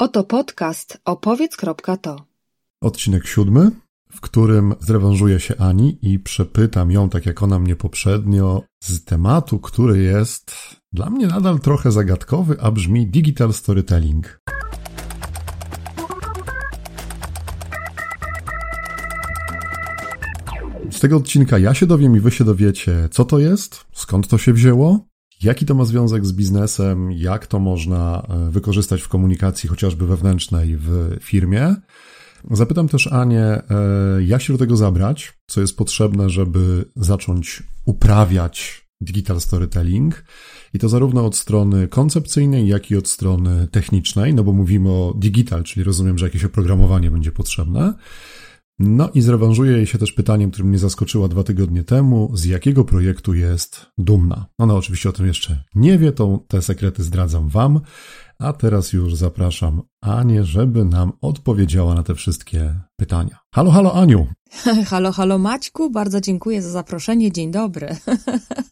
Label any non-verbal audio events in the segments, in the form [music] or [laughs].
Oto podcast opowiedz.to. Odcinek siódmy, w którym zrewanżuję się Ani i przepytam ją, tak jak ona mnie poprzednio, z tematu, który jest dla mnie nadal trochę zagadkowy, a brzmi digital storytelling. Z tego odcinka ja się dowiem i wy się dowiecie, co to jest, skąd to się wzięło, Jaki to ma związek z biznesem? Jak to można e, wykorzystać w komunikacji chociażby wewnętrznej w firmie? Zapytam też Anię, e, jak się do tego zabrać, co jest potrzebne, żeby zacząć uprawiać digital storytelling. I to zarówno od strony koncepcyjnej, jak i od strony technicznej, no bo mówimy o digital, czyli rozumiem, że jakieś oprogramowanie będzie potrzebne. No i zrewanżuję jej się też pytaniem, które mnie zaskoczyła dwa tygodnie temu, z jakiego projektu jest dumna. Ona oczywiście o tym jeszcze nie wie, to te sekrety zdradzam wam, a teraz już zapraszam Anię, żeby nam odpowiedziała na te wszystkie pytania. Halo, halo Aniu! [laughs] Halo, halo Maćku, bardzo dziękuję za zaproszenie, dzień dobry. [laughs]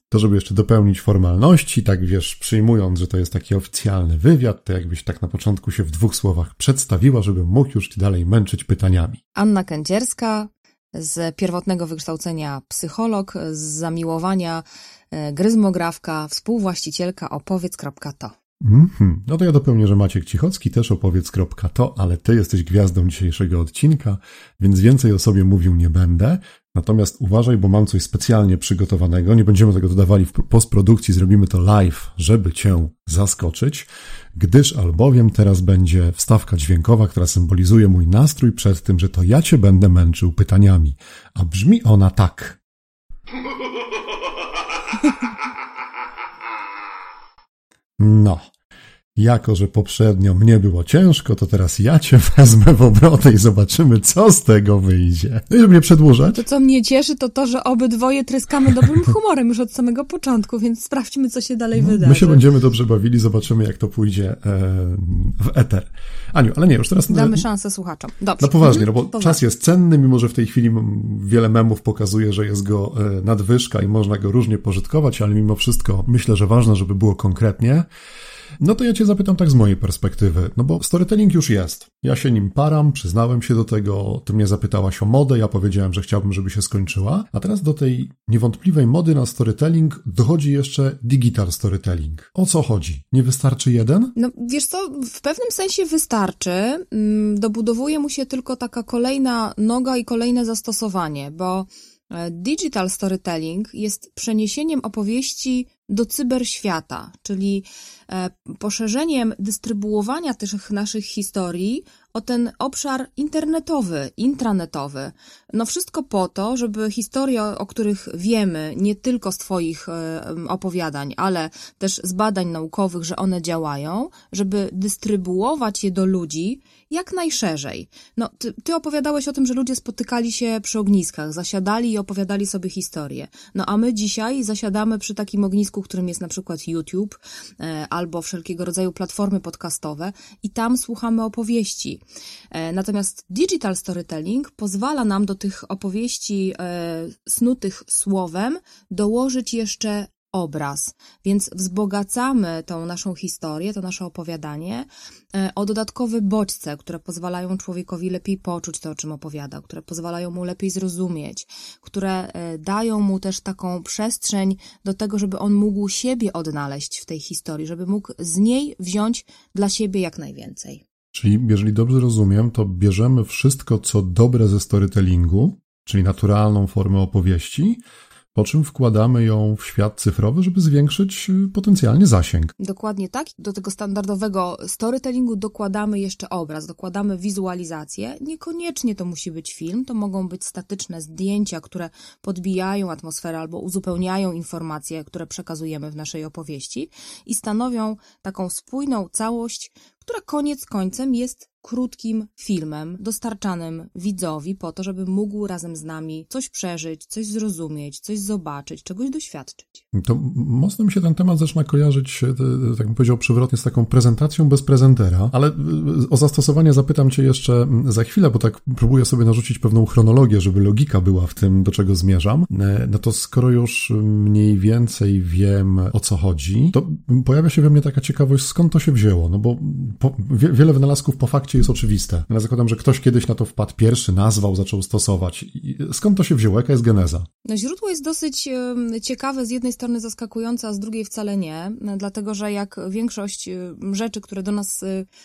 To, żeby jeszcze dopełnić formalności, tak wiesz, przyjmując, że to jest taki oficjalny wywiad, to jakbyś tak na początku się w dwóch słowach przedstawiła, żebym mógł już ci dalej męczyć pytaniami. Anna Kędzierska, z pierwotnego wykształcenia psycholog, z zamiłowania e, gryzmografka, współwłaścicielka opowiedz.to. Mm -hmm. No to ja dopełnię, że Maciek Cichocki też opowiedz.to, ale ty jesteś gwiazdą dzisiejszego odcinka, więc więcej o sobie mówił nie będę. Natomiast uważaj, bo mam coś specjalnie przygotowanego. Nie będziemy tego dodawali w postprodukcji, zrobimy to live, żeby cię zaskoczyć, gdyż albowiem teraz będzie wstawka dźwiękowa, która symbolizuje mój nastrój przed tym, że to ja cię będę męczył pytaniami. A brzmi ona tak. [laughs] No, jako że poprzednio mnie było ciężko, to teraz ja cię [laughs] wezmę w obrotę i zobaczymy, co z tego wyjdzie. No i żeby nie przedłużać. To, co mnie cieszy, to to, że obydwoje tryskamy dobrym [laughs] humorem już od samego początku, więc sprawdźmy, co się dalej no, wydarzy. My się będziemy dobrze bawili, zobaczymy, jak to pójdzie e, w eter. Aniu, ale nie, już teraz... Damy szansę słuchaczom. Dobrze. No poważnie, no bo poważnie. czas jest cenny, mimo że w tej chwili wiele memów pokazuje, że jest go e, nadwyżka i można go różnie pożytkować, ale mimo wszystko myślę, że ważne, żeby było konkretnie. No to ja cię zapytam tak z mojej perspektywy, no bo storytelling już jest. Ja się nim param, przyznałem się do tego, ty mnie zapytałaś o modę, ja powiedziałem, że chciałbym, żeby się skończyła, a teraz do tej niewątpliwej mody na storytelling dochodzi jeszcze digital storytelling. O co chodzi? Nie wystarczy jeden? No wiesz co, w pewnym sensie wystarczy, mm, dobudowuje mu się tylko taka kolejna noga i kolejne zastosowanie, bo e, Digital storytelling jest przeniesieniem opowieści do cyberświata, czyli poszerzeniem dystrybuowania tych naszych historii o ten obszar internetowy, intranetowy. No wszystko po to, żeby historie, o których wiemy, nie tylko z Twoich e, opowiadań, ale też z badań naukowych, że one działają, żeby dystrybuować je do ludzi jak najszerzej. No, ty, ty opowiadałeś o tym, że ludzie spotykali się przy ogniskach, zasiadali i opowiadali sobie historie. No a my dzisiaj zasiadamy przy takim ognisku, którym jest na przykład YouTube e, albo wszelkiego rodzaju platformy podcastowe i tam słuchamy opowieści. E, natomiast digital storytelling pozwala nam do tych opowieści e, snutych słowem dołożyć jeszcze obraz, więc wzbogacamy tą naszą historię, to nasze opowiadanie e, o dodatkowe bodźce, które pozwalają człowiekowi lepiej poczuć to, o czym opowiada, które pozwalają mu lepiej zrozumieć, które dają mu też taką przestrzeń do tego, żeby on mógł siebie odnaleźć w tej historii, żeby mógł z niej wziąć dla siebie jak najwięcej. Czyli, jeżeli dobrze rozumiem, to bierzemy wszystko, co dobre ze storytellingu, czyli naturalną formę opowieści, po czym wkładamy ją w świat cyfrowy, żeby zwiększyć y, potencjalnie zasięg. Dokładnie tak. Do tego standardowego storytellingu dokładamy jeszcze obraz, dokładamy wizualizację. Niekoniecznie to musi być film, to mogą być statyczne zdjęcia, które podbijają atmosferę albo uzupełniają informacje, które przekazujemy w naszej opowieści i stanowią taką spójną całość, która koniec końcem jest krótkim filmem dostarczanym widzowi po to, żeby mógł razem z nami coś przeżyć, coś zrozumieć, coś zobaczyć, czegoś doświadczyć. To mocno mi się ten temat zaczyna kojarzyć, e, tak bym powiedział przewrotnie, z taką prezentacją bez prezentera, ale e, o zastosowanie zapytam Cię jeszcze za chwilę, bo tak próbuję sobie narzucić pewną chronologię, żeby logika była w tym, do czego zmierzam. E, no to skoro już mniej więcej wiem, o co chodzi, to pojawia się we mnie taka ciekawość, skąd to się wzięło, no bo po, wiele wynalazków po fakcie jest oczywiste. Ja zakładam, że ktoś kiedyś na to wpadł pierwszy, nazwał, zaczął stosować. Skąd to się wzięło? Jaka jest geneza? No, źródło jest dosyć ciekawe, z jednej strony zaskakujące, a z drugiej wcale nie, dlatego że jak większość rzeczy, które do nas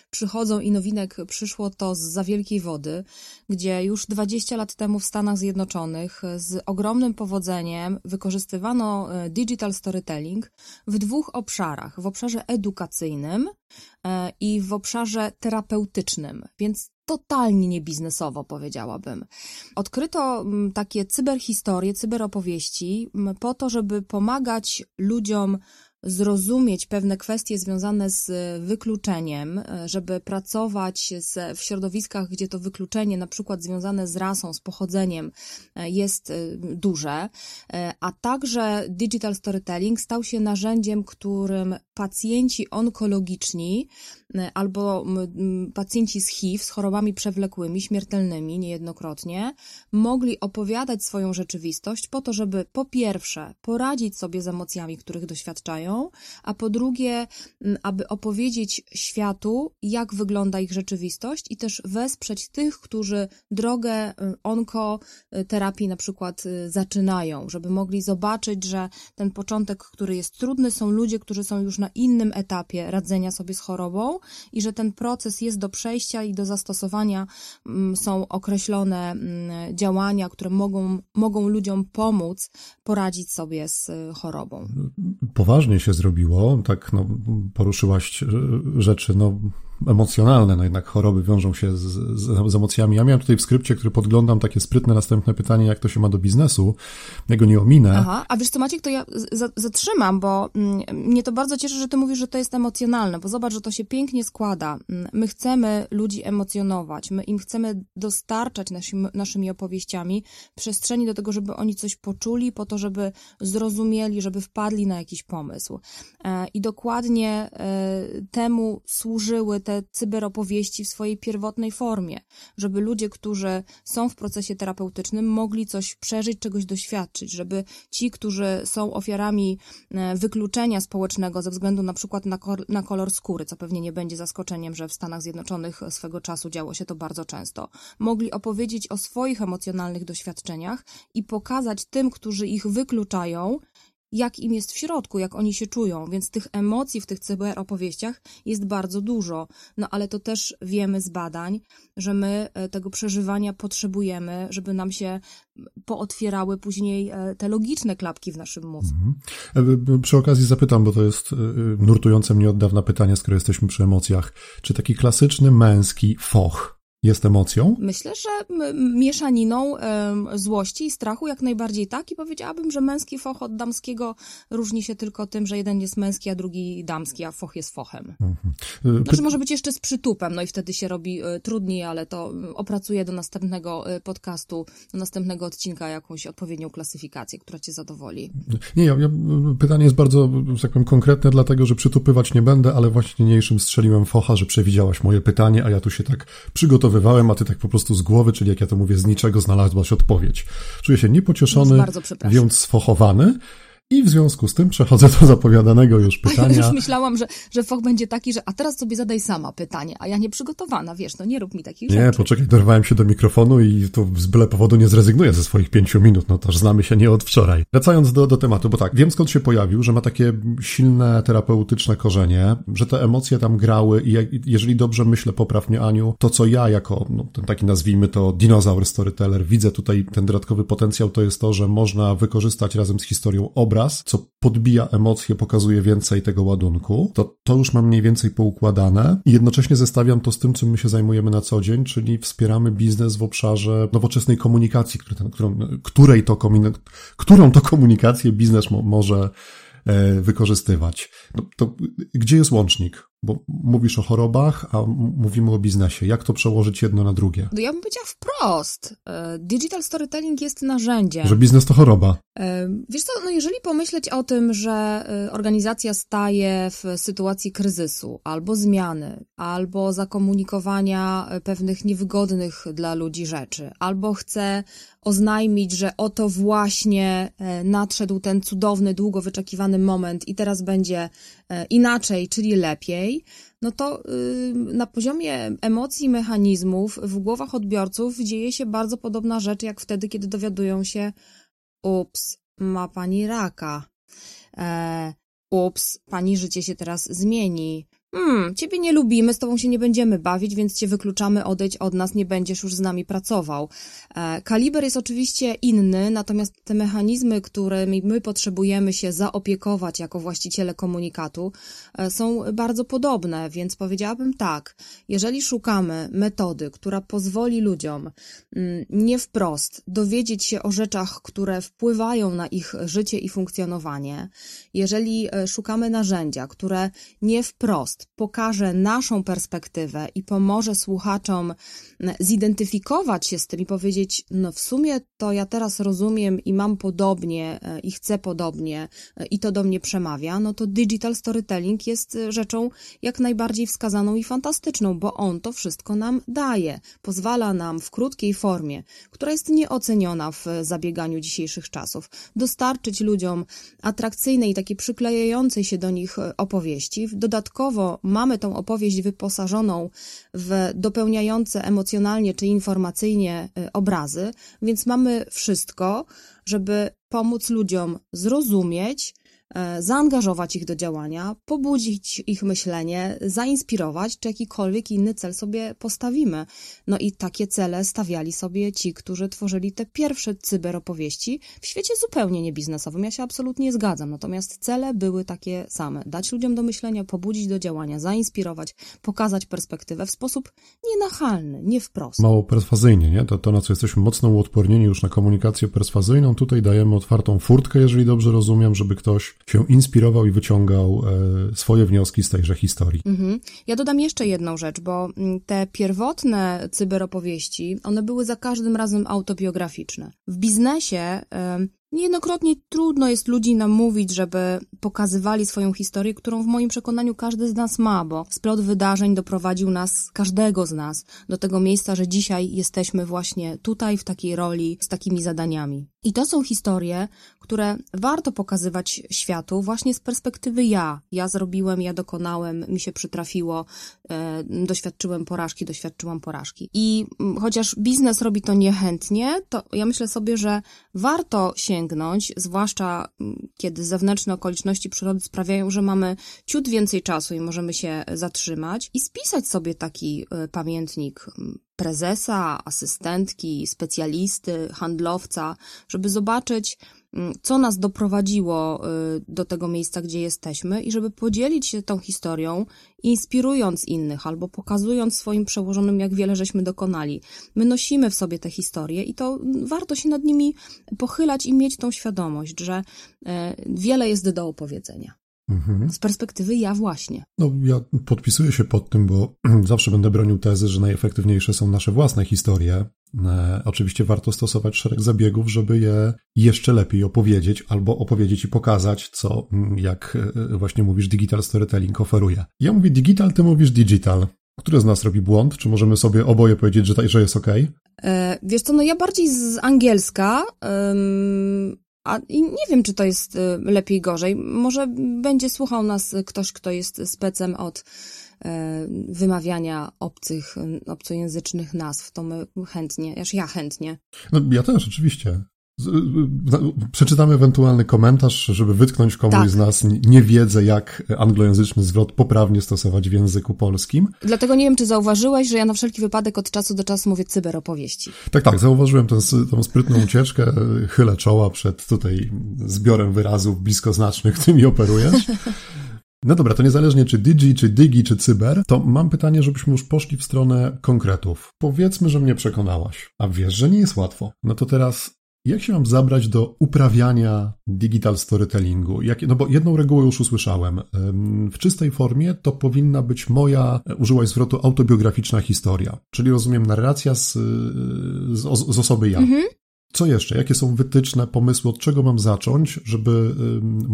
przychodzą i nowinek przyszło to z za wielkiej wody, gdzie już 20 lat temu w Stanach Zjednoczonych z ogromnym powodzeniem wykorzystywano digital storytelling w dwóch obszarach. W obszarze edukacyjnym e, i w obszarze terapeutycznym, więc totalnie niebiznesowo, powiedziałabym. Odkryto takie cyberhistorie, cyberopowieści po to, żeby pomagać ludziom zrozumieć pewne kwestie związane z wykluczeniem, żeby pracować w środowiskach, gdzie to wykluczenie, na przykład związane z rasą, z pochodzeniem, jest duże, a także digital storytelling stał się narzędziem, którym pacjenci onkologiczni albo pacjenci z HIV, z chorobami przewlekłymi, śmiertelnymi niejednokrotnie, mogli opowiadać swoją rzeczywistość po to, żeby po pierwsze poradzić sobie z emocjami, których doświadczają, a po drugie, aby opowiedzieć światu, jak wygląda ich rzeczywistość i też wesprzeć tych, którzy drogę onkoterapii na przykład zaczynają, żeby mogli zobaczyć, że ten początek, który jest trudny, są ludzie, którzy są już na innym etapie radzenia sobie z chorobą i że ten proces jest do przejścia i do zastosowania są określone działania, które mogą, mogą ludziom pomóc poradzić sobie z y, chorobą. Poważnie się zrobiło, tak no, poruszyłaś y, rzeczy, no emocjonalne, no jednak choroby wiążą się z, z, z, emocjami. Ja miałem tutaj w skrypcie, który podglądam, takie sprytne następne pytanie, jak to się ma do biznesu. Ja go nie ominę. Aha, a wiesz co Maciek, to ja zatrzymam, bo mm, mnie to bardzo cieszy, że ty mówisz, że to jest emocjonalne, bo zobacz, że to się pięknie składa. Mm, my chcemy ludzi emocjonować, my im chcemy dostarczać naszymi, naszymi opowieściami przestrzeni do tego, żeby oni coś poczuli, po to, żeby zrozumieli, żeby wpadli na jakiś pomysł. E, I dokładnie e, temu służyły te te cyberopowieści w swojej pierwotnej formie, żeby ludzie, którzy są w procesie terapeutycznym, mogli coś przeżyć, czegoś doświadczyć, żeby ci, którzy są ofiarami e, wykluczenia społecznego ze względu na przykład na, na kolor skóry, co pewnie nie będzie zaskoczeniem, że w Stanach Zjednoczonych swego czasu działo się to bardzo często, mogli opowiedzieć o swoich emocjonalnych doświadczeniach i pokazać tym, którzy ich wykluczają, jak im jest w środku, jak oni się czują, więc tych emocji w tych cyberopowieściach jest bardzo dużo. No ale to też wiemy z badań, że my e, tego przeżywania potrzebujemy, żeby nam się pootwierały później e, te logiczne klapki w naszym mózgu. Mhm. E, przy okazji zapytam, bo to jest nurtujące mnie od dawna pytanie, skoro jesteśmy przy emocjach. Czy taki klasyczny męski foch jest emocją? Myślę, że mieszaniną złości i strachu jak najbardziej tak i powiedziałabym, że męski foch od damskiego różni się tylko tym, że jeden jest męski, a drugi damski, a foch jest fochem. Mhm. Y, znaczy może być jeszcze z przytupem, no i wtedy się robi y, trudniej, ale to y, opracuję do następnego podcastu, do następnego odcinka jakąś odpowiednią klasyfikację, która cię zadowoli. Nie, ja, ja, pytanie jest bardzo, że tak powiem, konkretne, dlatego, że przytupywać nie będę, ale właśnie niniejszym strzeliłem focha, że przewidziałaś moje pytanie, a ja tu się tak przygotowałem przygotowywałem, a ty tak po prostu z głowy, czyli jak ja to mówię, z niczego znalazłaś odpowiedź. Czuję się niepocieszony, więc sfochowany. I w związku z tym przechodzę do zapowiadanego już pytania. Ja już myślałam, że, że foch będzie taki, że a teraz sobie zadaj sama pytanie, a ja nie przygotowana, wiesz, no nie rób mi takich nie, rzeczy. Nie, poczekaj, dorwałem się do mikrofonu i tu z byle powodu nie zrezygnuję ze swoich pięciu minut, no toż znamy się nie od wczoraj. Wracając do, do tematu, bo tak, wiem skąd się pojawił, że ma takie silne terapeutyczne korzenie, że te emocje tam grały i jeżeli dobrze myślę, poprawnie Aniu, to co ja jako, no, ten taki nazwijmy to dinozaur storyteller, widzę tutaj ten dodatkowy potencjał, to jest to, że można wykorzystać razem z historią obraz obraz, co podbija emocje, pokazuje więcej tego ładunku, to to już mam mniej więcej poukładane i jednocześnie zestawiam to z tym, czym my się zajmujemy na co dzień, czyli wspieramy biznes w obszarze nowoczesnej komunikacji, którą, której to, którą to komunikację biznes mo może e, wykorzystywać. No, to gdzie jest łącznik? Bo mówisz o chorobach, a mówimy o biznesie. Jak to przełożyć jedno na drugie? No ja bym powiedziała wprost. E, digital storytelling jest narzędziem. Że biznes to choroba. E, wiesz co, no jeżeli pomyśleć o tym, że e, organizacja staje w sytuacji kryzysu, albo zmiany, albo zakomunikowania pewnych niewygodnych dla ludzi rzeczy, albo chce oznajmić, że oto właśnie nadszedł ten cudowny, długo wyczekiwany moment i teraz będzie inaczej, czyli lepiej, no to na poziomie emocji, mechanizmów w głowach odbiorców dzieje się bardzo podobna rzecz, jak wtedy, kiedy dowiadują się, ups, ma pani raka, e, ups, pani życie się teraz zmieni, Hmm, ciebie nie lubimy, z tobą się nie będziemy bawić, więc cię wykluczamy, odejdź od nas, nie będziesz już z nami pracował. E, kaliber jest oczywiście inny, natomiast te mechanizmy, którymi my potrzebujemy się zaopiekować jako właściciele komunikatu, e, są bardzo podobne, więc powiedziałabym tak, jeżeli szukamy metody, która pozwoli ludziom mm, nie wprost dowiedzieć się o rzeczach, które wpływają na ich życie i funkcjonowanie, jeżeli e, szukamy narzędzia, które nie wprost pokaże naszą perspektywę i pomoże słuchaczom zidentyfikować się z tym i powiedzieć, no w sumie to ja teraz rozumiem i mam podobnie e, i chcę podobnie e, i to do mnie przemawia, no to digital storytelling jest rzeczą jak najbardziej wskazaną i fantastyczną, bo on to wszystko nam daje. Pozwala nam w krótkiej formie, która jest nieoceniona w zabieganiu dzisiejszych czasów, dostarczyć ludziom atrakcyjnej, takiej przyklejającej się do nich opowieści. Dodatkowo mamy tą opowieść wyposażoną w dopełniające emocjonalnie czy informacyjnie y, obrazy, więc mamy wszystko, żeby pomóc ludziom zrozumieć, zaangażować ich do działania, pobudzić ich myślenie, zainspirować, czy jakikolwiek inny cel sobie postawimy. No i takie cele stawiali sobie ci, którzy tworzyli te pierwsze cyberopowieści w świecie zupełnie niebiznesowym. Ja się absolutnie zgadzam, natomiast cele były takie same. Dać ludziom do myślenia, pobudzić do działania, zainspirować, pokazać perspektywę w sposób nienachalny, nie wprost. Mało perswazyjnie, nie? To, to na co jesteśmy mocno uodpornieni już na komunikację perswazyjną, tutaj dajemy otwartą furtkę, jeżeli dobrze rozumiem, żeby ktoś się inspirował i wyciągał e, swoje wnioski z tejże historii. Mhm. Ja dodam jeszcze jedną rzecz, bo mm, te pierwotne cyberopowieści, one były za każdym razem autobiograficzne. W biznesie Niejednokrotnie trudno jest ludzi namówić, żeby pokazywali swoją historię, którą w moim przekonaniu każdy z nas ma, bo splot wydarzeń doprowadził nas, każdego z nas, do tego miejsca, że dzisiaj jesteśmy właśnie tutaj, w takiej roli, z takimi zadaniami. I to są historie, które warto pokazywać światu właśnie z perspektywy ja. Ja zrobiłem, ja dokonałem, mi się przytrafiło, e, doświadczyłem porażki, doświadczyłam porażki. I m, chociaż biznes robi to niechętnie, to ja myślę sobie, że warto sięgnąć, zwłaszcza m, kiedy zewnętrzne okoliczności przyrody sprawiają, że mamy ciut więcej czasu i możemy się zatrzymać i spisać sobie taki e, pamiętnik prezesa, asystentki, specjalisty, handlowca, żeby zobaczyć, mm, co nas doprowadziło y, do tego miejsca, gdzie jesteśmy i żeby podzielić się tą historią, inspirując innych albo pokazując swoim przełożonym, jak wiele żeśmy dokonali. My nosimy w sobie te historie i to warto się nad nimi pochylać i mieć tą świadomość, że e, wiele jest do opowiedzenia. Mhm. Z perspektywy ja właśnie. No, ja podpisuję się pod tym, bo [clears throat] zawsze będę bronił tezy, że najefektywniejsze są nasze własne historie. E, oczywiście warto stosować szereg zabiegów, żeby je jeszcze lepiej opowiedzieć, albo opowiedzieć i pokazać, co, mm, jak e, właśnie mówisz, digital storytelling oferuje. Ja mówię digital, ty mówisz digital. Który z nas robi błąd? Czy możemy sobie oboje powiedzieć, że, że jest ok? E, wiesz co, no ja bardziej z angielska, a nie wiem, czy to jest y, lepiej, gorzej. Może będzie słuchał nas ktoś, kto jest specem od y, wymawiania obcych, obcojęzycznych nazw. To my chętnie, aż ja chętnie. No, ja też, oczywiście. Przeczytamy ewentualny komentarz, żeby wytknąć komuś tak. z nas niewiedzę, jak anglojęzyczny zwrot poprawnie stosować w języku polskim. Dlatego nie wiem, czy zauważyłeś, że ja na wszelki wypadek od czasu do czasu mówię cyberopowieści. Tak, tak, zauważyłem tę, tą sprytną ucieczkę, chylę czoła przed tutaj zbiorem wyrazów bliskoznacznych, [laughs] którymi operujesz. No dobra, to niezależnie czy digi, czy digi, czy cyber, to mam pytanie, żebyśmy już poszli w stronę konkretów. Powiedzmy, że mnie przekonałaś, a wiesz, że nie jest łatwo. No to teraz jak się mam zabrać do uprawiania digital storytellingu? Jak, no bo jedną regułę już usłyszałem. W czystej formie to powinna być moja, użyłaś zwrotu, autobiograficzna historia. Czyli rozumiem narracja z, z, z osoby ja. Mhm. Co jeszcze? Jakie są wytyczne, pomysły, od czego mam zacząć, żeby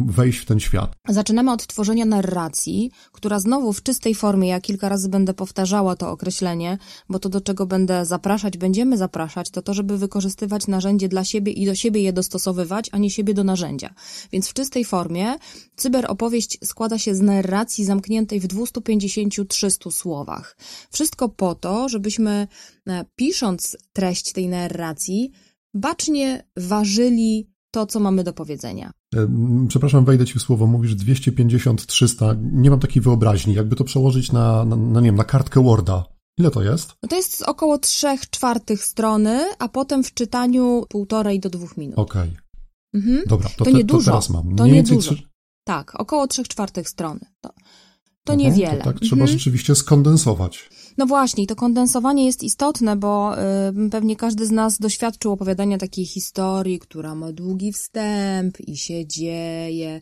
wejść w ten świat? Zaczynamy od tworzenia narracji, która znowu w czystej formie, ja kilka razy będę powtarzała to określenie, bo to do czego będę zapraszać, będziemy zapraszać, to to, żeby wykorzystywać narzędzie dla siebie i do siebie je dostosowywać, a nie siebie do narzędzia. Więc w czystej formie cyberopowieść składa się z narracji zamkniętej w 250-300 słowach. Wszystko po to, żebyśmy e, pisząc treść tej narracji, bacznie ważyli to, co mamy do powiedzenia. E, przepraszam, wejdę ci w słowo, mówisz 250-300, nie mam takiej wyobraźni, jakby to przełożyć na, na, na, nie wiem, na kartkę Worda. Ile to jest? No to jest około 3 czwartych strony, a potem w czytaniu półtorej do dwóch minut. Okej. Okay. Mhm. Dobra, to, to, nie te, dużo. to teraz mam. To. Tak, około 3 czwartych strony. To, to mhm, niewiele. To tak, trzeba mhm. rzeczywiście skondensować. No właśnie, to kondensowanie jest istotne, bo y, pewnie każdy z nas doświadczył opowiadania takiej historii, która ma długi wstęp i się dzieje,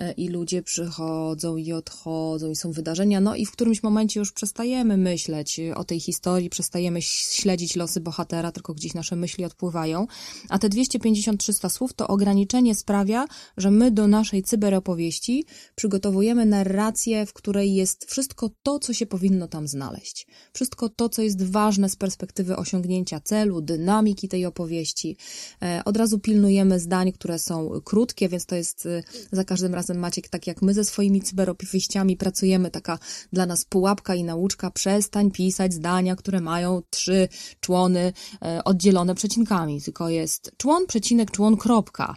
y, i ludzie przychodzą i odchodzą, i są wydarzenia, no i w którymś momencie już przestajemy myśleć o tej historii, przestajemy śledzić losy bohatera, tylko gdzieś nasze myśli odpływają. A te 250-300 słów to ograniczenie sprawia, że my do naszej cyberopowieści przygotowujemy narrację, w której jest wszystko to, co się powinno tam znaleźć wszystko to, co jest ważne z perspektywy osiągnięcia celu, dynamiki tej opowieści. E, od razu pilnujemy zdań, które są krótkie, więc to jest e, za każdym razem Maciek, tak jak my ze swoimi cyberopowieściami pracujemy, taka dla nas pułapka i nauczka, przestań pisać zdania, które mają trzy człony e, oddzielone przecinkami, tylko jest człon, przecinek, człon, kropka.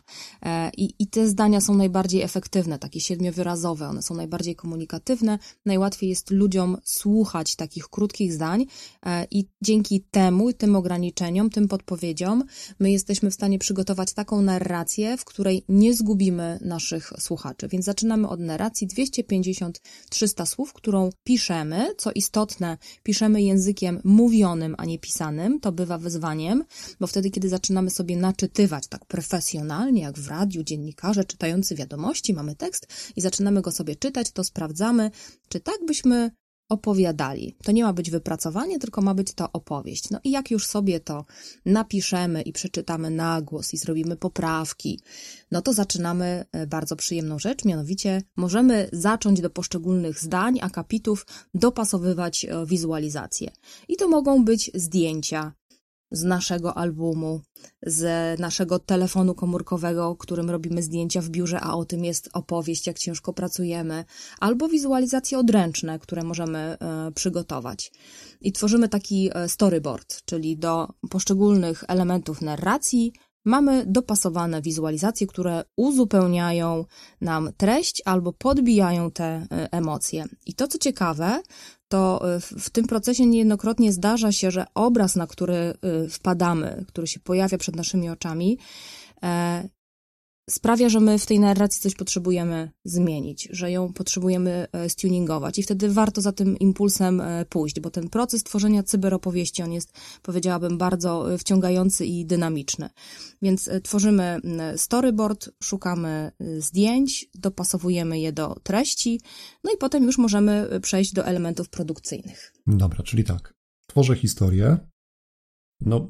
I, I te zdania są najbardziej efektywne, takie siedmiowyrazowe, one są najbardziej komunikatywne, najłatwiej jest ludziom słuchać takich krótkich krótkich zdań e, i dzięki temu, tym ograniczeniom, tym podpowiedziom, my jesteśmy w stanie przygotować taką narrację, w której nie zgubimy naszych słuchaczy. Więc zaczynamy od narracji 250-300 słów, którą piszemy. Co istotne, piszemy językiem mówionym, a nie pisanym. To bywa wyzwaniem, bo wtedy, kiedy zaczynamy sobie naczytywać tak profesjonalnie, jak w radiu, dziennikarze czytający wiadomości, mamy tekst i zaczynamy go sobie czytać, to sprawdzamy, czy tak byśmy opowiadali. To nie ma być wypracowanie, tylko ma być to opowieść. No i jak już sobie to napiszemy i przeczytamy na głos i zrobimy poprawki, no to zaczynamy e, bardzo przyjemną rzecz, mianowicie możemy zacząć do poszczególnych zdań, akapitów dopasowywać e, wizualizację. I to mogą być zdjęcia, z naszego albumu, z naszego telefonu komórkowego, którym robimy zdjęcia w biurze, a o tym jest opowieść, jak ciężko pracujemy, albo wizualizacje odręczne, które możemy e, przygotować. I tworzymy taki e, storyboard, czyli do poszczególnych elementów narracji mamy dopasowane wizualizacje, które uzupełniają nam treść albo podbijają te e, emocje. I to, co ciekawe, to e, w tym procesie niejednokrotnie zdarza się, że obraz, na który e, wpadamy, który się pojawia przed naszymi oczami, sprawia, że my w tej narracji coś potrzebujemy zmienić, że ją potrzebujemy e, stuningować i wtedy warto za tym impulsem e, pójść, bo ten proces tworzenia cyberopowieści, on jest, powiedziałabym, bardzo e, wciągający i dynamiczny. Więc tworzymy storyboard, szukamy zdjęć, dopasowujemy je do treści, no i potem już możemy przejść do elementów produkcyjnych. Dobra, czyli tak. Tworzę historię, no,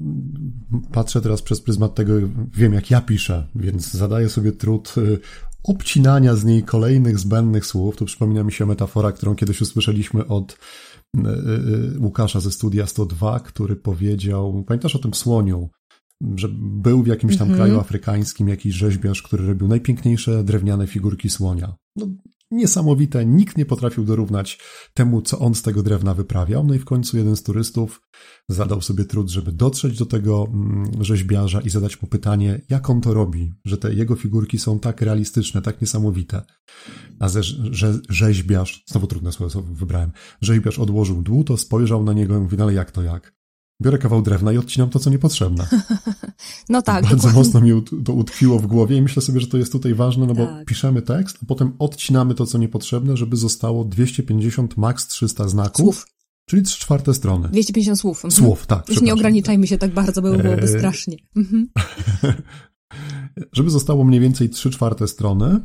patrzę teraz przez pryzmat tego, wiem jak ja piszę, więc zadaję sobie trud y, obcinania z niej kolejnych zbędnych słów. Tu przypomina mi się metafora, którą kiedyś usłyszeliśmy od y, y, Łukasza ze Studia 102, który powiedział, pamiętasz o tym słoniu, że był w jakimś tam mm -hmm. kraju afrykańskim jakiś rzeźbiarz, który robił najpiękniejsze drewniane figurki słonia. No, niesamowite, nikt nie potrafił dorównać temu, co on z tego drewna wyprawiał. No i w końcu jeden z turystów zadał sobie trud, żeby dotrzeć do tego mm, rzeźbiarza i zadać mu pytanie, jak on to robi, że te jego figurki są tak realistyczne, tak niesamowite. A ze, że, rzeźbiarz, znowu trudne słowo wybrałem, rzeźbiarz odłożył dłuto, spojrzał na niego i mówi, no ale jak to jak? Biorę kawał drewna i odcinam to, co niepotrzebne. [laughs] No tak. Bardzo dokładnie. mocno mi to utkwiło w głowie i myślę sobie, że to jest tutaj ważne, no bo tak. piszemy tekst, a potem odcinamy to, co niepotrzebne, żeby zostało 250, max 300 znaków. Słów. Czyli 3 czwarte strony. 250 słów. Mhm. Słów, tak. Już nie ograniczajmy się tak bardzo, bo byłoby eee... strasznie. Mhm. [laughs] żeby zostało mniej więcej 3 czwarte strony,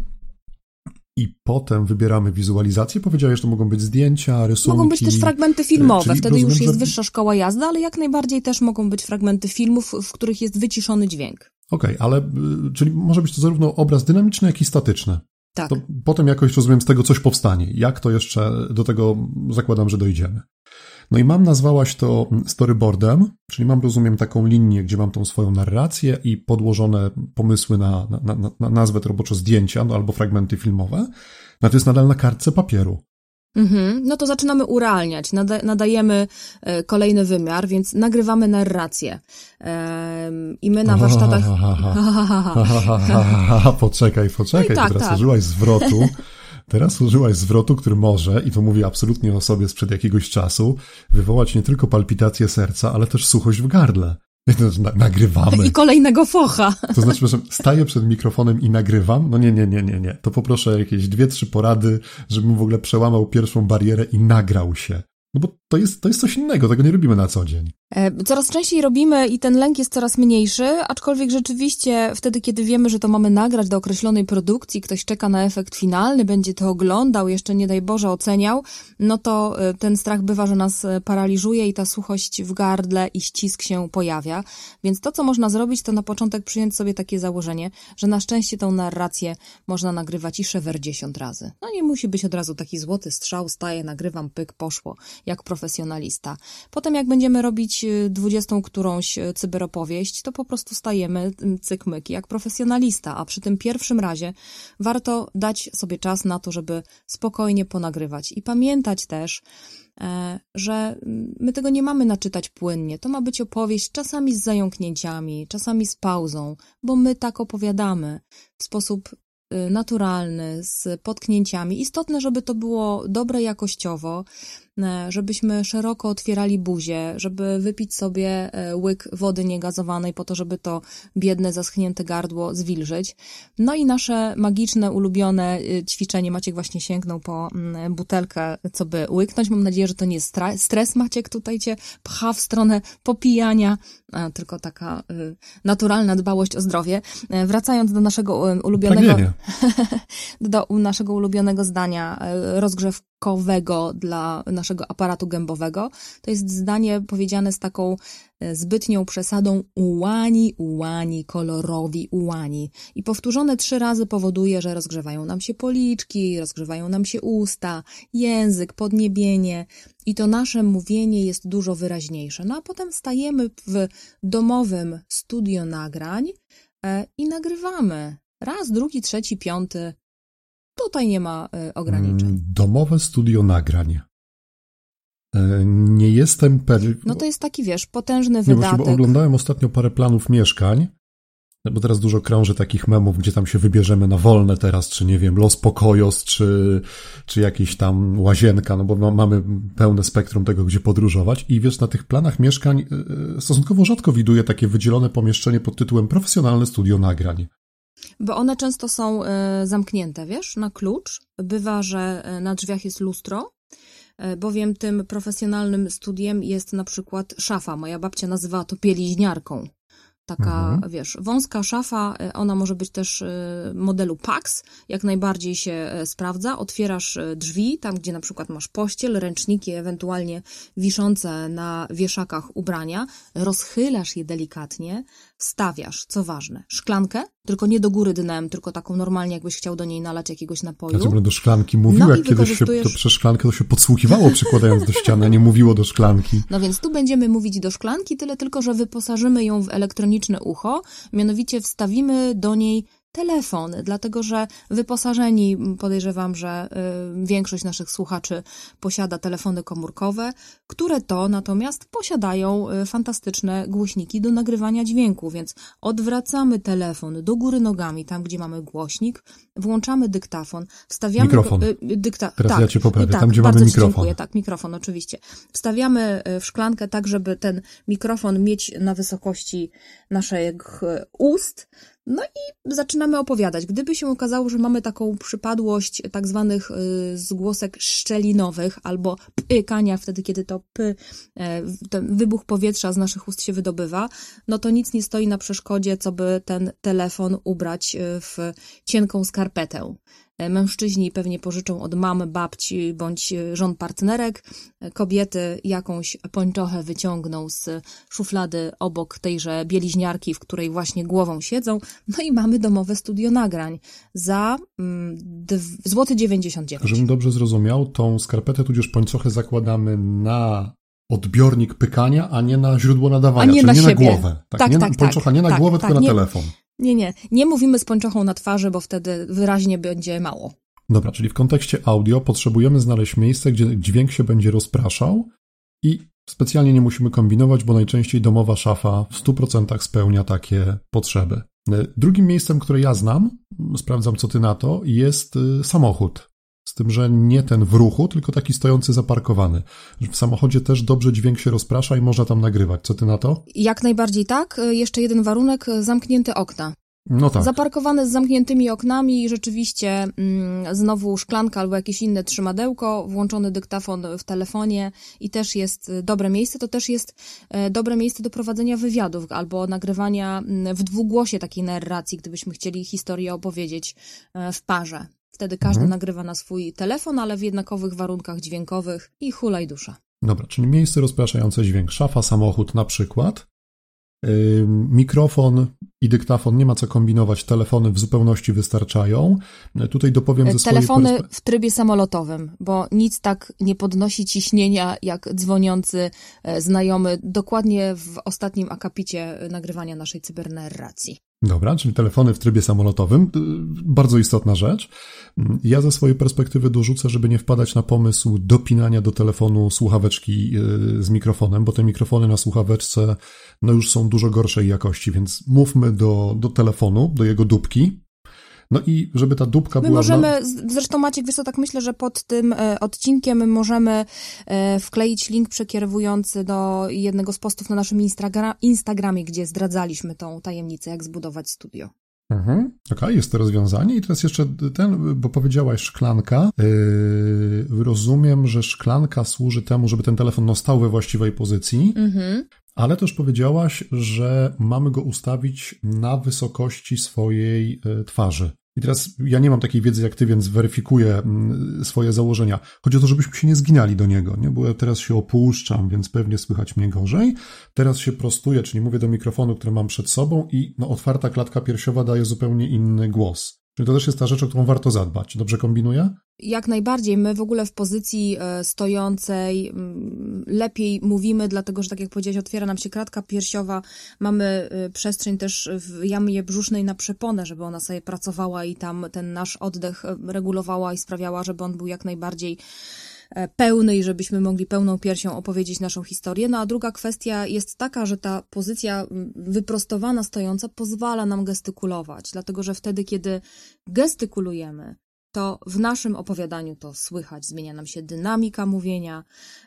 i potem wybieramy wizualizację. Powiedziałeś, że to mogą być zdjęcia, rysunki. Mogą być też fragmenty filmowe, wtedy rozumiem, już jest że... wyższa szkoła jazdy, ale jak najbardziej też mogą być fragmenty filmów, w których jest wyciszony dźwięk. Okej, okay, ale y, czyli może być to zarówno obraz dynamiczny, jak i statyczny. Tak. To potem jakoś, rozumiem, z tego coś powstanie. Jak to jeszcze, do tego zakładam, że dojdziemy. No i mam, nazwałaś to storyboardem, czyli mam, rozumiem, taką linię, gdzie mam tą swoją narrację i podłożone pomysły na, na, na, na nazwę to roboczo zdjęcia no, albo fragmenty filmowe. No to jest nadal na kartce papieru. Mhm. No to zaczynamy urealniać, nada nadajemy e, kolejny wymiar, więc nagrywamy narrację. I my na warsztatach... Poczekaj, poczekaj, no tak, teraz tak. użyłaś zwrotu. [laughs] Teraz użyłaś zwrotu, który może, i to mówię absolutnie o sobie sprzed jakiegoś czasu, wywołać nie tylko palpitację serca, ale też suchość w gardle. [laughs] Nagrywamy. I kolejnego focha. To znaczy, że staję przed mikrofonem i nagrywam? No nie, nie, nie, nie, nie. To poproszę jakieś dwie, trzy porady, żebym w ogóle przełamał pierwszą barierę i nagrał się. No bo to jest, to jest coś innego, tego nie robimy na co dzień. E, coraz częściej robimy i ten lęk jest coraz mniejszy, aczkolwiek rzeczywiście wtedy, kiedy wiemy, że to mamy nagrać do określonej produkcji, ktoś czeka na efekt finalny, będzie to oglądał, jeszcze nie daj Boże oceniał, no to e, ten strach bywa, że nas e, paraliżuje i ta suchość w gardle i ścisk się pojawia. Więc to, co można zrobić, to na początek przyjąć sobie takie założenie, że na szczęście tą narrację można nagrywać i szewer dziesiąt razy. No nie musi być od razu taki złoty strzał, staję, nagrywam, pyk, poszło, jak profesjonalista. Potem jak będziemy robić dwudziestą którąś e, cyberopowieść, to po prostu stajemy cykmyki jak profesjonalista, a przy tym pierwszym razie warto dać sobie czas na to, żeby spokojnie ponagrywać i pamiętać też, e, że my tego nie mamy naczytać płynnie. To ma być opowieść czasami z zająknięciami, czasami z pauzą, bo my tak opowiadamy w sposób y, naturalny, z potknięciami. Istotne, żeby to było dobre jakościowo, żebyśmy szeroko otwierali buzię, żeby wypić sobie e, łyk wody niegazowanej po to, żeby to biedne, zaschnięte gardło zwilżyć. No i nasze magiczne, ulubione e, ćwiczenie. Maciek właśnie sięgnął po mm, butelkę, co by łyknąć. Mam nadzieję, że to nie jest stres. Maciek tutaj cię pcha w stronę popijania, tylko taka naturalna dbałość o zdrowie. Wracając do naszego ulubionego, [laughs] do naszego ulubionego zdania, rozgrzew dla naszego aparatu gębowego. To jest zdanie powiedziane z taką e, zbytnią przesadą ułani, ułani, kolorowi, ułani. I powtórzone trzy razy powoduje, że rozgrzewają nam się policzki, rozgrzewają nam się usta, język, podniebienie i to nasze mówienie jest dużo wyraźniejsze. No a potem stajemy w domowym studio nagrań e, i nagrywamy. Raz, drugi, trzeci, piąty, Tutaj nie ma e, ograniczeń. Mm, domowe studio nagrań. E, nie jestem pewien. No to jest taki, wiesz, potężny wydatek. Nie, bo oglądałem ostatnio parę planów mieszkań, bo teraz dużo krąży takich memów, gdzie tam się wybierzemy na wolne teraz, czy nie wiem, Los Pokojos, czy, czy jakiś tam łazienka, no bo mamy pełne spektrum tego, gdzie podróżować. I wiesz, na tych planach mieszkań e, stosunkowo rzadko widuję takie wydzielone pomieszczenie pod tytułem profesjonalne studio nagrań. Bo one często są e, zamknięte, wiesz, na klucz. Bywa, że e, na drzwiach jest lustro, e, bowiem tym profesjonalnym studiem jest na przykład szafa. Moja babcia nazywała to pieliźniarką. Taka, mhm. wiesz, wąska szafa, ona może być też modelu PAX, jak najbardziej się sprawdza. Otwierasz drzwi, tam gdzie na przykład masz pościel, ręczniki, ewentualnie wiszące na wieszakach ubrania, rozchylasz je delikatnie, Stawiasz, co ważne, szklankę, tylko nie do góry dnem, tylko taką normalnie, jakbyś chciał do niej nalać jakiegoś napoju. Ja do szklanki mówił, no jak kiedyś się to przez szklankę to się podsłuchiwało przykładając do ściany, a nie mówiło do szklanki. No więc tu będziemy mówić do szklanki, tyle tylko, że wyposażymy ją w elektroniczne ucho, mianowicie wstawimy do niej telefon, dlatego że wyposażeni, podejrzewam, że y, większość naszych słuchaczy posiada telefony komórkowe, które to natomiast posiadają y, fantastyczne głośniki do nagrywania dźwięku, więc odwracamy telefon do góry nogami, tam gdzie mamy głośnik, włączamy dyktafon, wstawiamy... Mikrofon. Y, dykta... Teraz tak, ja cię poprawię, tak, tam gdzie mamy mikrofon. Dziękuję, tak, mikrofon oczywiście. Wstawiamy w szklankę tak, żeby ten mikrofon mieć na wysokości naszych ust, no i zaczynamy opowiadać. Gdyby się okazało, że mamy taką przypadłość tak zwanych y, zgłosek szczelinowych albo pykania wtedy, kiedy to p, e, ten wybuch powietrza z naszych ust się wydobywa, no to nic nie stoi na przeszkodzie, co by ten telefon ubrać y, w cienką skarpetę. Mężczyźni pewnie pożyczą od mamy, babci bądź żon partnerek. Kobiety jakąś pończochę wyciągną z szuflady obok tejże bieliźniarki, w której właśnie głową siedzą. No i mamy domowe studio nagrań za mm, złoty 99. Żebym dobrze zrozumiał, tą skarpetę tudzież pończochę zakładamy na odbiornik pykania, a nie na źródło nadawania, a nie czyli na nie na głowę. Tak, tak nie tak, na, pończocha tak, nie na tak, głowę, tak, tylko nie, na telefon. Nie, nie. Nie mówimy z pończochą na twarzy, bo wtedy wyraźnie będzie mało. Dobra, czyli w kontekście audio potrzebujemy znaleźć miejsce, gdzie dźwięk się będzie rozpraszał i specjalnie nie musimy kombinować, bo najczęściej domowa szafa w 100% spełnia takie potrzeby. Drugim miejscem, które ja znam, sprawdzam co ty na to, jest y, samochód. Z tym, że nie ten w ruchu, tylko taki stojący zaparkowany. W samochodzie też dobrze dźwięk się rozprasza i można tam nagrywać. Co ty na to? Jak najbardziej tak. Jeszcze jeden warunek, zamknięte okna. No tak. Zaparkowane z zamkniętymi oknami i rzeczywiście mm, znowu szklanka albo jakieś inne trzymadełko, włączony dyktafon w telefonie i też jest dobre miejsce. To też jest e, dobre miejsce do prowadzenia wywiadów albo nagrywania mm, w dwugłosie takiej narracji, gdybyśmy chcieli historię opowiedzieć e, w parze. Wtedy każdy mhm. nagrywa na swój telefon, ale w jednakowych warunkach dźwiękowych i hulaj dusza. Dobra, czyli miejsce rozpraszające dźwięk, szafa, samochód na przykład. Mikrofon i dyktafon, nie ma co kombinować, telefony w zupełności wystarczają. Tutaj dopowiem ze Telefony swojej w trybie samolotowym, bo nic tak nie podnosi ciśnienia jak dzwoniący e, znajomy dokładnie w ostatnim akapicie nagrywania naszej cybernarracji. Dobra, czyli telefony w trybie samolotowym. Y, bardzo istotna rzecz. Ja ze swojej perspektywy dorzucę, żeby nie wpadać na pomysł dopinania do telefonu słuchaweczki y, z mikrofonem, bo te mikrofony na słuchaweczce no już są dużo gorszej jakości, więc mówmy do, do telefonu, do jego dupki, no i żeby ta dupka my była... możemy, zresztą Maciek, wiesz co, tak myślę, że pod tym e, odcinkiem my możemy e, wkleić link przekierowujący do jednego z postów na naszym Instagra Instagramie, gdzie zdradzaliśmy tą tajemnicę, jak zbudować studio. Mhm, okej, okay, jest to rozwiązanie. I teraz jeszcze ten, bo powiedziałaś szklanka. Yy, rozumiem, że szklanka służy temu, żeby ten telefon no, stał we właściwej pozycji. Mhm. Ale też powiedziałaś, że mamy go ustawić na wysokości swojej e, twarzy. I teraz ja nie mam takiej wiedzy jak ty, więc weryfikuję mm, swoje założenia. Chodzi o to, żebyśmy się nie zginali do niego, nie? Bo ja teraz się opuszczam, więc pewnie słychać mnie gorzej. Teraz się prostuję, czyli mówię do mikrofonu, który mam przed sobą i no, otwarta klatka piersiowa daje zupełnie inny głos. Czyli to też jest ta rzecz, o którą warto zadbać. Dobrze kombinuję? Jak najbardziej. My w ogóle w pozycji e, stojącej mm, lepiej mówimy, dlatego że tak jak powiedziałeś, otwiera nam się kratka piersiowa, mamy e, przestrzeń też w jamie brzusznej na przeponę, żeby ona sobie pracowała i tam ten nasz oddech e, regulowała i sprawiała, żeby on był jak najbardziej pełny i żebyśmy mogli pełną piersią opowiedzieć naszą historię. No a druga kwestia jest taka, że ta pozycja wyprostowana, stojąca pozwala nam gestykulować, dlatego że wtedy, kiedy gestykulujemy, to w naszym opowiadaniu to słychać. Zmienia nam się dynamika mówienia,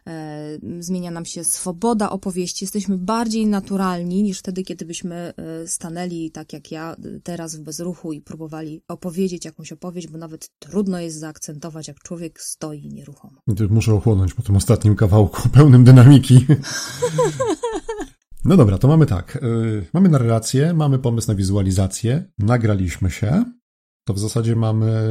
e, zmienia nam się swoboda opowieści. Jesteśmy bardziej naturalni niż wtedy, kiedy byśmy e, stanęli tak jak ja teraz w bezruchu i próbowali opowiedzieć jakąś opowieść, bo nawet trudno jest zaakcentować, jak człowiek stoi nieruchomo. Muszę ochłonąć po tym ostatnim kawałku [laughs] pełnym dynamiki. No dobra, to mamy tak. Yy, mamy narrację, mamy pomysł na wizualizację, nagraliśmy się to w zasadzie mamy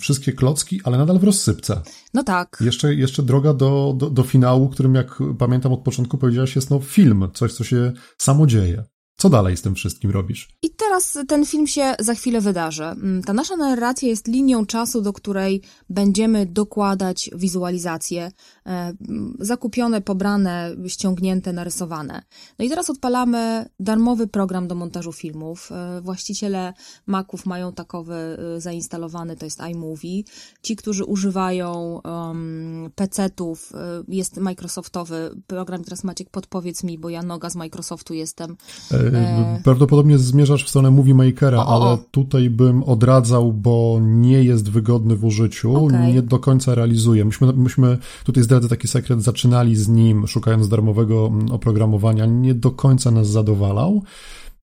wszystkie klocki, ale nadal w rozsypce. No tak. Jeszcze, jeszcze droga do, do, do finału, którym jak pamiętam od początku powiedziałaś jest no film, coś co się samo dzieje. Co dalej z tym wszystkim robisz? I teraz ten film się za chwilę wydarzy. Mm, ta nasza narracja jest linią czasu, do której będziemy dokładać wizualizacje, e, zakupione, pobrane, ściągnięte, narysowane. No i teraz odpalamy darmowy program do montażu filmów. E, właściciele Maców mają takowy e, zainstalowany, to jest iMovie. Ci, którzy używają um, PC-ów, jest Microsoftowy program. Teraz Maciek, podpowiedz mi, bo ja noga z Microsoftu jestem. E... Prawdopodobnie zmierzasz w stronę Movie Makera, o, o. ale tutaj bym odradzał, bo nie jest wygodny w użyciu, okay. nie do końca realizuje. Myśmy, myśmy, tutaj zdradzę taki sekret, zaczynali z nim, szukając darmowego mm, oprogramowania, nie do końca nas zadowalał.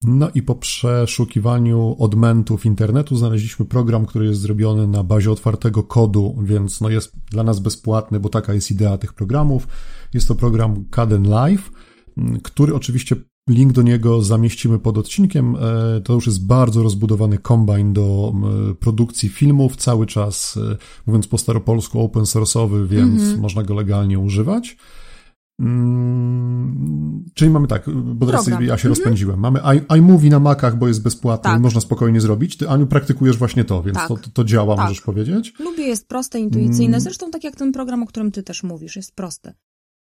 No i po przeszukiwaniu odmentów internetu znaleźliśmy program, który jest zrobiony na bazie otwartego kodu, więc no jest dla nas bezpłatny, bo taka jest idea tych programów. Jest to program Caden Live, mm, który oczywiście Link do niego zamieścimy pod odcinkiem. E, to już jest bardzo rozbudowany kombine do produkcji filmów, cały czas, e, mówiąc po staropolsku, open source'owy, więc mm -hmm. można go legalnie używać. Mm, czyli mamy tak, bo teraz ja się mhm. rozpędziłem. Mamy iMovie na Macach, bo jest bezpłatny tak. i można spokojnie zrobić. Ty, Aniu, praktykujesz właśnie to, więc tak. to, to, działa, tak. możesz powiedzieć. Lubię, jest proste, intuicyjne. Mm. Zresztą tak jak ten program, o którym ty też mówisz, jest prosty.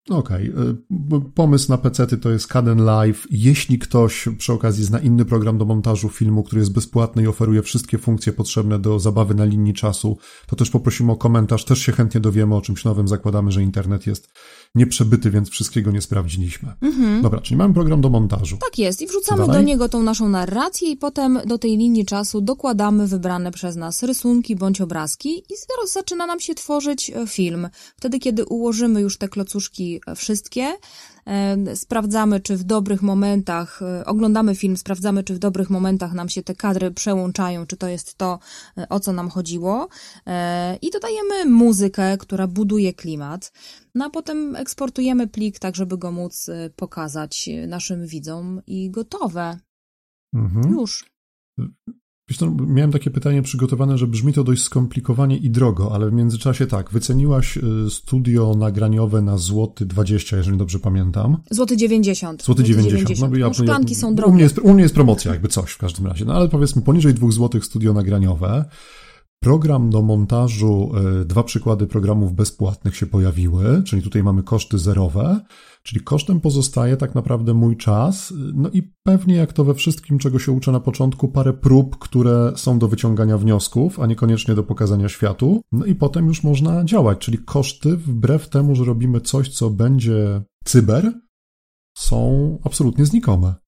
Okej. Okay. Pomysł na PC to jest Caden Live. Jeśli ktoś przy okazji zna inny program do montażu filmu, który jest bezpłatny i oferuje wszystkie funkcje potrzebne do zabawy na linii czasu, to też poprosimy o komentarz. Też się chętnie dowiemy o czymś nowym. Zakładamy, że internet jest nieprzebyty, więc wszystkiego nie sprawdziliśmy. Mhm. Dobra, czyli mamy program do montażu. Tak jest i wrzucamy do niego tą naszą narrację i potem do tej linii czasu dokładamy wybrane przez nas rysunki bądź obrazki i zaraz zaczyna nam się tworzyć e, film. Wtedy, kiedy ułożymy już te klocuszki e, wszystkie, sprawdzamy, czy w dobrych momentach, e, oglądamy film, sprawdzamy, czy w dobrych momentach nam się te kadry przełączają, czy to jest to, e, o co nam chodziło. E, I dodajemy muzykę, która buduje klimat. No a potem eksportujemy plik, tak żeby go móc pokazać naszym widzom i gotowe. Mhm. Już. Wiesz co, miałem takie pytanie przygotowane, że brzmi to dość skomplikowanie i drogo, ale w międzyczasie tak, wyceniłaś y, studio nagraniowe na złoty 20, jeżeli dobrze pamiętam. Złoty 90. Złoty 90. 90. No, ja, no, szklanki ja, są drogie. U mnie, jest, u mnie jest promocja, jakby coś w każdym razie. No ale powiedzmy poniżej dwóch złotych studio nagraniowe. Program do montażu, y, dwa przykłady programów bezpłatnych się pojawiły, czyli tutaj mamy koszty zerowe. Czyli kosztem pozostaje tak naprawdę mój czas, no i pewnie jak to we wszystkim, czego się uczę na początku, parę prób, które są do wyciągania wniosków, a niekoniecznie do pokazania światu. No i potem już można działać, czyli koszty, wbrew temu, że robimy coś, co będzie cyber, są absolutnie znikome.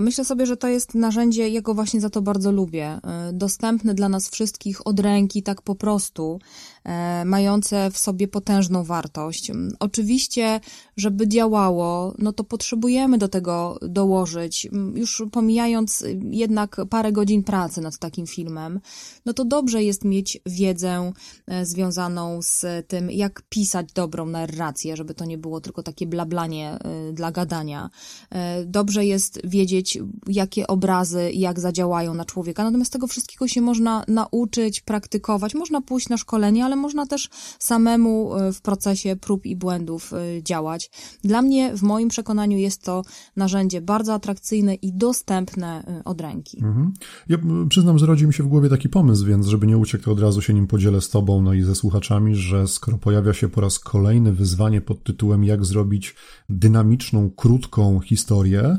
Myślę sobie, że to jest narzędzie, jego właśnie za to bardzo lubię. E, dostępne dla nas wszystkich od ręki, tak po prostu, e, mające w sobie potężną wartość. Oczywiście, żeby działało, no to potrzebujemy do tego dołożyć, już pomijając jednak parę godzin pracy nad takim filmem, no to dobrze jest mieć wiedzę e, związaną z tym, jak pisać dobrą narrację, żeby to nie było tylko takie blablanie dla gadania. Dobrze jest wiedzieć, jakie obrazy jak zadziałają na człowieka. Natomiast tego wszystkiego się można nauczyć, praktykować. Można pójść na szkolenie, ale można też samemu e, w procesie prób i błędów e, działać. Dla mnie, w moim przekonaniu, jest to narzędzie bardzo atrakcyjne i dostępne e, od ręki. Mhm. Ja przyznam, że rodzi mi się w głowie taki pomysł, więc żeby nie uciekł, to od razu się nim podzielę z Tobą, no i ze słuchaczami, że skoro pojawia się po raz kolejny wyzwanie pod tytułem jak zrobić dynamiczną, krótką historię,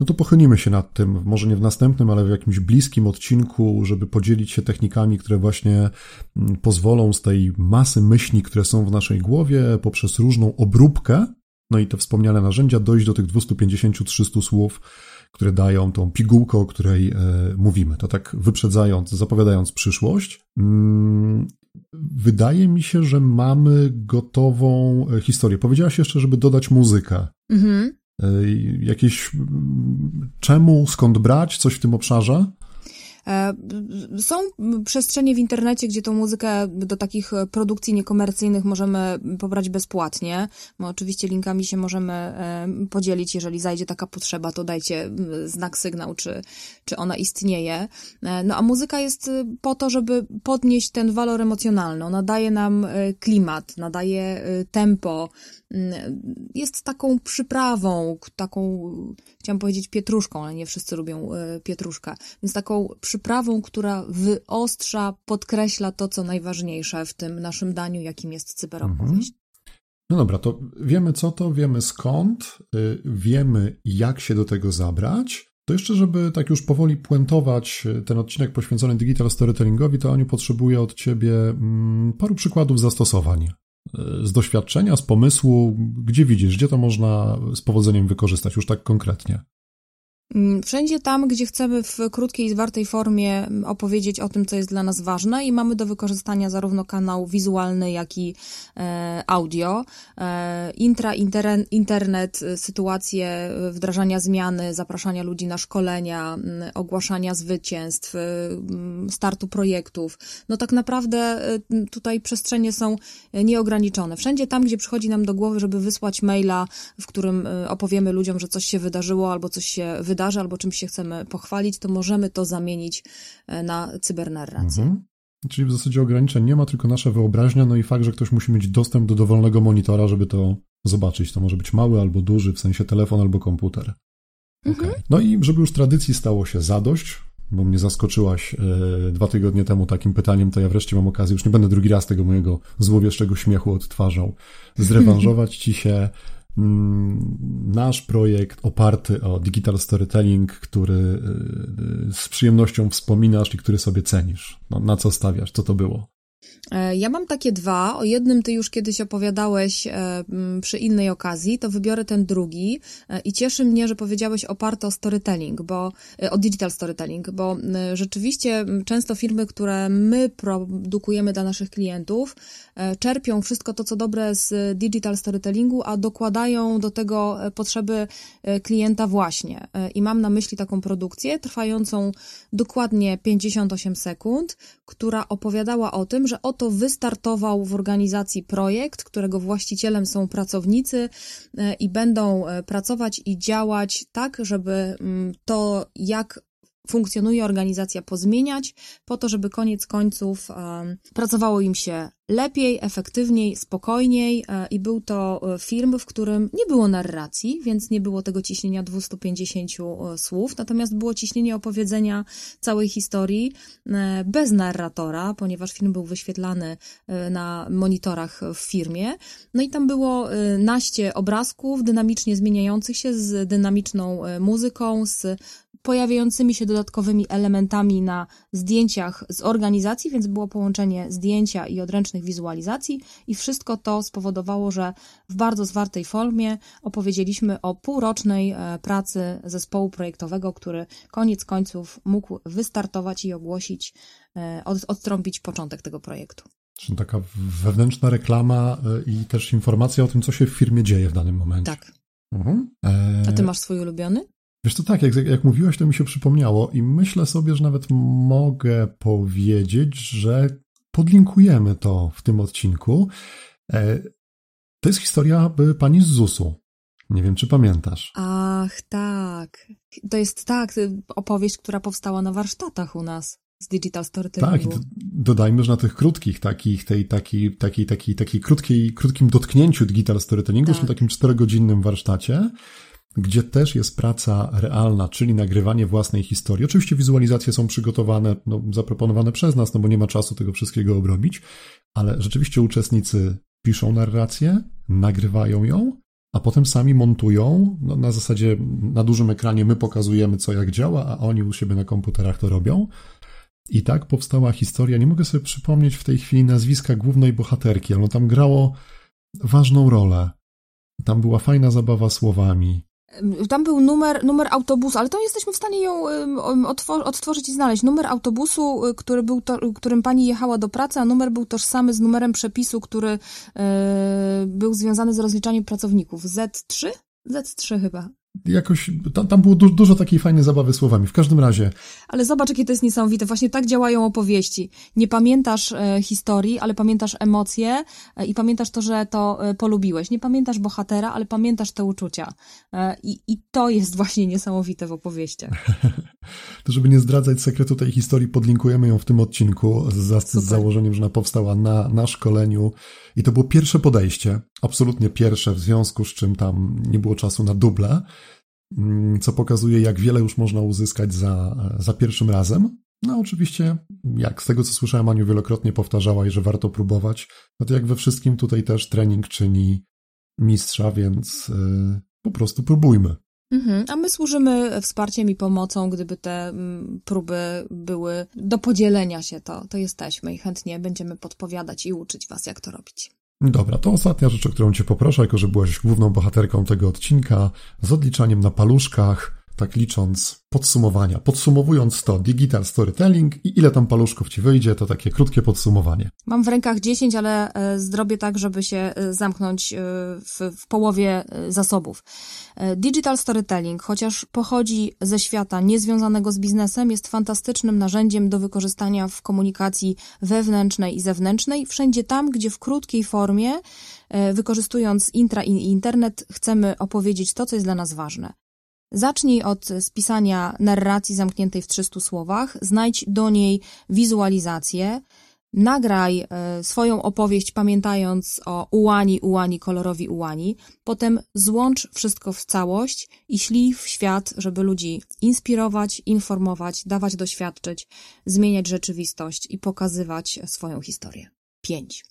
no to pochylimy się nad tym, może nie w następnym, ale w jakimś bliskim odcinku, żeby podzielić się technikami, które właśnie mm, pozwolą z tej masy myśli, które są w naszej głowie, poprzez różną obróbkę, no i te wspomniane narzędzia, dojść do tych 250-300 słów, które dają tą pigułkę, o której e, mówimy. To tak wyprzedzając, zapowiadając przyszłość. Mm, wydaje mi się, że mamy gotową e, historię. Powiedziałaś jeszcze, żeby dodać muzykę. Mhm. E, jakieś czemu, skąd brać, coś w tym obszarze? E, są przestrzenie w internecie, gdzie tą muzykę do takich produkcji niekomercyjnych możemy pobrać bezpłatnie. No, oczywiście linkami się możemy e, podzielić. Jeżeli zajdzie taka potrzeba, to dajcie znak, sygnał, czy, czy ona istnieje. No a muzyka jest po to, żeby podnieść ten walor emocjonalny. Ona daje nam klimat, nadaje tempo, jest taką przyprawą, taką, chciałam powiedzieć pietruszką, ale nie wszyscy lubią e, pietruszkę, więc taką przyprawą, która wyostrza, podkreśla to, co najważniejsze w tym naszym daniu, jakim jest cyberopowieść. Mhm. No dobra, to wiemy co to, wiemy skąd, y, wiemy jak się do tego zabrać. To jeszcze, żeby tak już powoli puentować y, ten odcinek poświęcony digital storytellingowi, to Aniu potrzebuję od Ciebie mm, paru przykładów zastosowań z doświadczenia, z pomysłu, gdzie widzisz, gdzie to można z powodzeniem wykorzystać, już tak konkretnie? Mm, wszędzie tam, gdzie chcemy w krótkiej i zwartej formie mm, opowiedzieć o tym, co jest dla nas ważne i mamy do wykorzystania zarówno kanał wizualny, jak i e, audio, e, intra, inter, internet, e, sytuacje wdrażania zmiany, zapraszania ludzi na szkolenia, mm, ogłaszania zwycięstw, startu projektów. No tak naprawdę tutaj przestrzenie są nieograniczone. Wszędzie tam, gdzie przychodzi nam do głowy, żeby wysłać maila, w którym opowiemy ludziom, że coś się wydarzyło albo coś się wydarzyło, wydarzy albo czymś się chcemy pochwalić, to możemy to zamienić e, na cybernarrację. Mhm. Czyli w zasadzie ograniczeń nie ma, tylko nasza wyobraźnia, no i fakt, że ktoś musi mieć dostęp do dowolnego monitora, żeby to zobaczyć. To może być mały albo duży, w sensie telefon albo komputer. Okay. Mhm. No i żeby już tradycji stało się zadość, bo mnie zaskoczyłaś e, dwa tygodnie temu takim pytaniem, to ja wreszcie mam okazję, już nie będę drugi raz tego mojego złowieszczego śmiechu odtwarzał, [laughs] zrewanżować ci się nasz projekt oparty o digital storytelling, który y, y, z przyjemnością wspominasz i który sobie cenisz. No, na co stawiasz? Co to było? E, ja mam takie dwa. O jednym ty już kiedyś opowiadałeś e, przy innej okazji, to wybiorę ten drugi e, i cieszy mnie, że powiedziałeś oparte o storytelling, bo o digital storytelling, bo rzeczywiście często firmy, które my produkujemy dla naszych klientów, czerpią wszystko to, co dobre z digital storytellingu, a dokładają do tego potrzeby klienta właśnie. I mam na myśli taką produkcję trwającą dokładnie 58 sekund, która opowiadała o tym, że oto wystartował w organizacji projekt, którego właścicielem są pracownicy e, i będą e, pracować i działać tak, żeby mm, to, jak funkcjonuje organizacja, pozmieniać, po to, żeby koniec końców pracowało im się lepiej, efektywniej, spokojniej e, i był to e, film, w którym nie było narracji, więc nie było tego ciśnienia 250 e, słów, natomiast było ciśnienie opowiedzenia całej historii bez narratora, ponieważ film był wyświetlany na monitorach w firmie. No i tam było naście obrazków dynamicznie zmieniających się z dynamiczną muzyką, z pojawiającymi się dodatkowymi elementami na zdjęciach z organizacji, więc było połączenie zdjęcia i odręcznych wizualizacji i wszystko to spowodowało, że w bardzo zwartej formie opowiedzieliśmy o półrocznej e, pracy zespołu projektowego, który koniec końców mógł wystartować i ogłosić, e, od, odtrąbić początek tego projektu. Czyli taka wewnętrzna reklama e, i też informacja o tym, co się w firmie dzieje w danym momencie. Tak. Mhm. A ty masz swój ulubiony? Wiesz to tak, jak, jak mówiłaś, to mi się przypomniało i myślę sobie, że nawet mogę powiedzieć, że podlinkujemy to w tym odcinku. E, to jest historia pani z ZUS-u. Nie wiem, czy pamiętasz. Ach, tak. To jest tak, opowieść, która powstała na warsztatach u nas z digital storytellingu. Tak, dodajmy, że na tych krótkich, takich, tej, takiej, takiej, takiej, takiej krótkiej, krótkim dotknięciu digital storytellingu, tak. takim czterogodzinnym warsztacie, gdzie też jest praca realna, czyli nagrywanie własnej historii. Oczywiście wizualizacje są przygotowane, no, zaproponowane przez nas, no bo nie ma czasu tego wszystkiego obrobić, ale rzeczywiście uczestnicy piszą narrację, nagrywają ją, a potem sami montują. No, na zasadzie na dużym ekranie my pokazujemy, co jak działa, a oni u siebie na komputerach to robią. I tak powstała historia. Nie mogę sobie przypomnieć w tej chwili nazwiska głównej bohaterki, ale tam grało ważną rolę. Tam była fajna zabawa słowami. Tam był numer, numer autobusu, ale to jesteśmy w stanie ją odtworzyć i znaleźć. Numer autobusu, y, który był to, którym pani jechała do pracy, a numer był tożsamy z numerem przepisu, który yy, był związany z rozliczaniem pracowników. Z3? Z3 chyba jakoś, tam, tam było du dużo takiej fajnej zabawy słowami. W każdym razie. Ale zobacz, jakie to jest niesamowite. Właśnie tak działają opowieści. Nie pamiętasz e, historii, ale pamiętasz emocje e, i pamiętasz to, że to e, polubiłeś. Nie pamiętasz bohatera, ale pamiętasz te uczucia. E, I, I to jest [laughs] właśnie niesamowite w opowieściach. [laughs] to żeby nie zdradzać sekretu tej historii, podlinkujemy ją w tym odcinku z, z założeniem, że ona powstała na, na szkoleniu. I to było pierwsze podejście, absolutnie pierwsze, w związku z czym tam nie było czasu na duble. Mm, co pokazuje, jak wiele już można uzyskać za, za pierwszym razem. No oczywiście, jak z tego co słyszałem, Aniu wielokrotnie powtarzała, że warto próbować, no to jak we wszystkim tutaj też trening czyni mistrza, więc yy, po prostu próbujmy. Mhm. A my służymy wsparciem i pomocą, gdyby te mm, próby były do podzielenia się, to, to jesteśmy i chętnie będziemy podpowiadać i uczyć Was, jak to robić. Dobra, to ostatnia rzecz, o którą Cię poproszę, jako że byłaś główną bohaterką tego odcinka, z odliczaniem na paluszkach. Tak licząc, podsumowania. Podsumowując to, digital storytelling i ile tam paluszków ci wyjdzie, to takie krótkie podsumowanie. Mam w rękach 10, ale e, zrobię tak, żeby się e, zamknąć e, w, w połowie zasobów. Digital storytelling, chociaż pochodzi ze świata niezwiązanego z biznesem, jest fantastycznym narzędziem do wykorzystania w komunikacji wewnętrznej i zewnętrznej, wszędzie tam, gdzie w krótkiej formie, wykorzystując intra i internet, chcemy opowiedzieć to, co jest dla nas ważne. Zacznij od spisania narracji zamkniętej w 300 słowach, znajdź do niej wizualizację, nagraj e, swoją opowieść pamiętając o ułani, ułani, kolorowi ułani, potem złącz wszystko w całość i ślij w świat, żeby ludzi inspirować, informować, dawać doświadczyć, zmieniać rzeczywistość i pokazywać swoją historię. 5.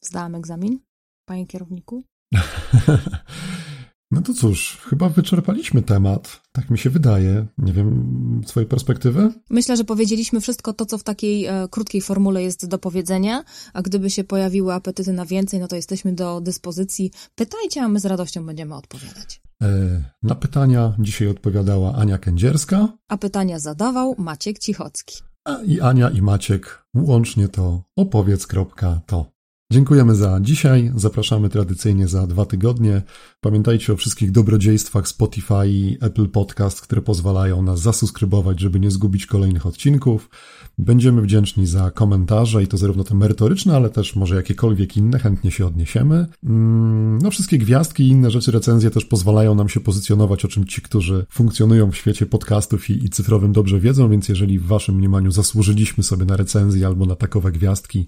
Zdałam egzamin, panie kierowniku? [laughs] No to cóż, chyba wyczerpaliśmy temat. Tak mi się wydaje. Nie wiem, twojej perspektywy? Myślę, że powiedzieliśmy wszystko to, co w takiej e, krótkiej formule jest do powiedzenia, a gdyby się pojawiły apetyty na więcej, no to jesteśmy do dyspozycji. Pytajcie, a my z radością będziemy odpowiadać. E, na pytania dzisiaj odpowiadała Ania Kędzierska. A pytania zadawał Maciek Cichocki. A i Ania i Maciek łącznie to opowiedz.to. Dziękujemy za dzisiaj. Zapraszamy tradycyjnie za dwa tygodnie. Pamiętajcie o wszystkich dobrodziejstwach Spotify i Apple Podcast, które pozwalają nas zasubskrybować, żeby nie zgubić kolejnych odcinków. Będziemy wdzięczni za komentarze i to zarówno te merytoryczne, ale też może jakiekolwiek inne, chętnie się odniesiemy. Mm, no, wszystkie gwiazdki i inne rzeczy, recenzje też pozwalają nam się pozycjonować, o czym ci, którzy funkcjonują w świecie podcastów i, i cyfrowym dobrze wiedzą, więc jeżeli w waszym mniemaniu zasłużyliśmy sobie na recenzję albo na takowe gwiazdki,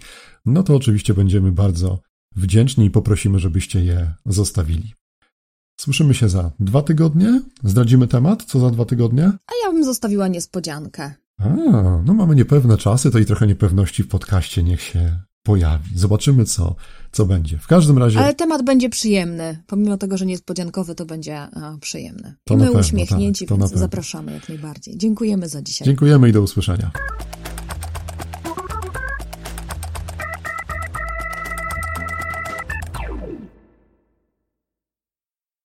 no to oczywiście będziemy bardzo wdzięczni i poprosimy, żebyście je zostawili. Słyszymy się za dwa tygodnie. Zdradzimy temat. Co za dwa tygodnie? A ja bym zostawiła niespodziankę. A, no mamy niepewne czasy, to i trochę niepewności w podcaście niech się pojawi. Zobaczymy, co, co będzie. W każdym razie. Ale temat będzie przyjemny. Pomimo tego, że niespodziankowy, to będzie a, przyjemny. To I my pewno, uśmiechnięci, tak, więc zapraszamy jak najbardziej. Dziękujemy za dzisiaj. Dziękujemy i do usłyszenia.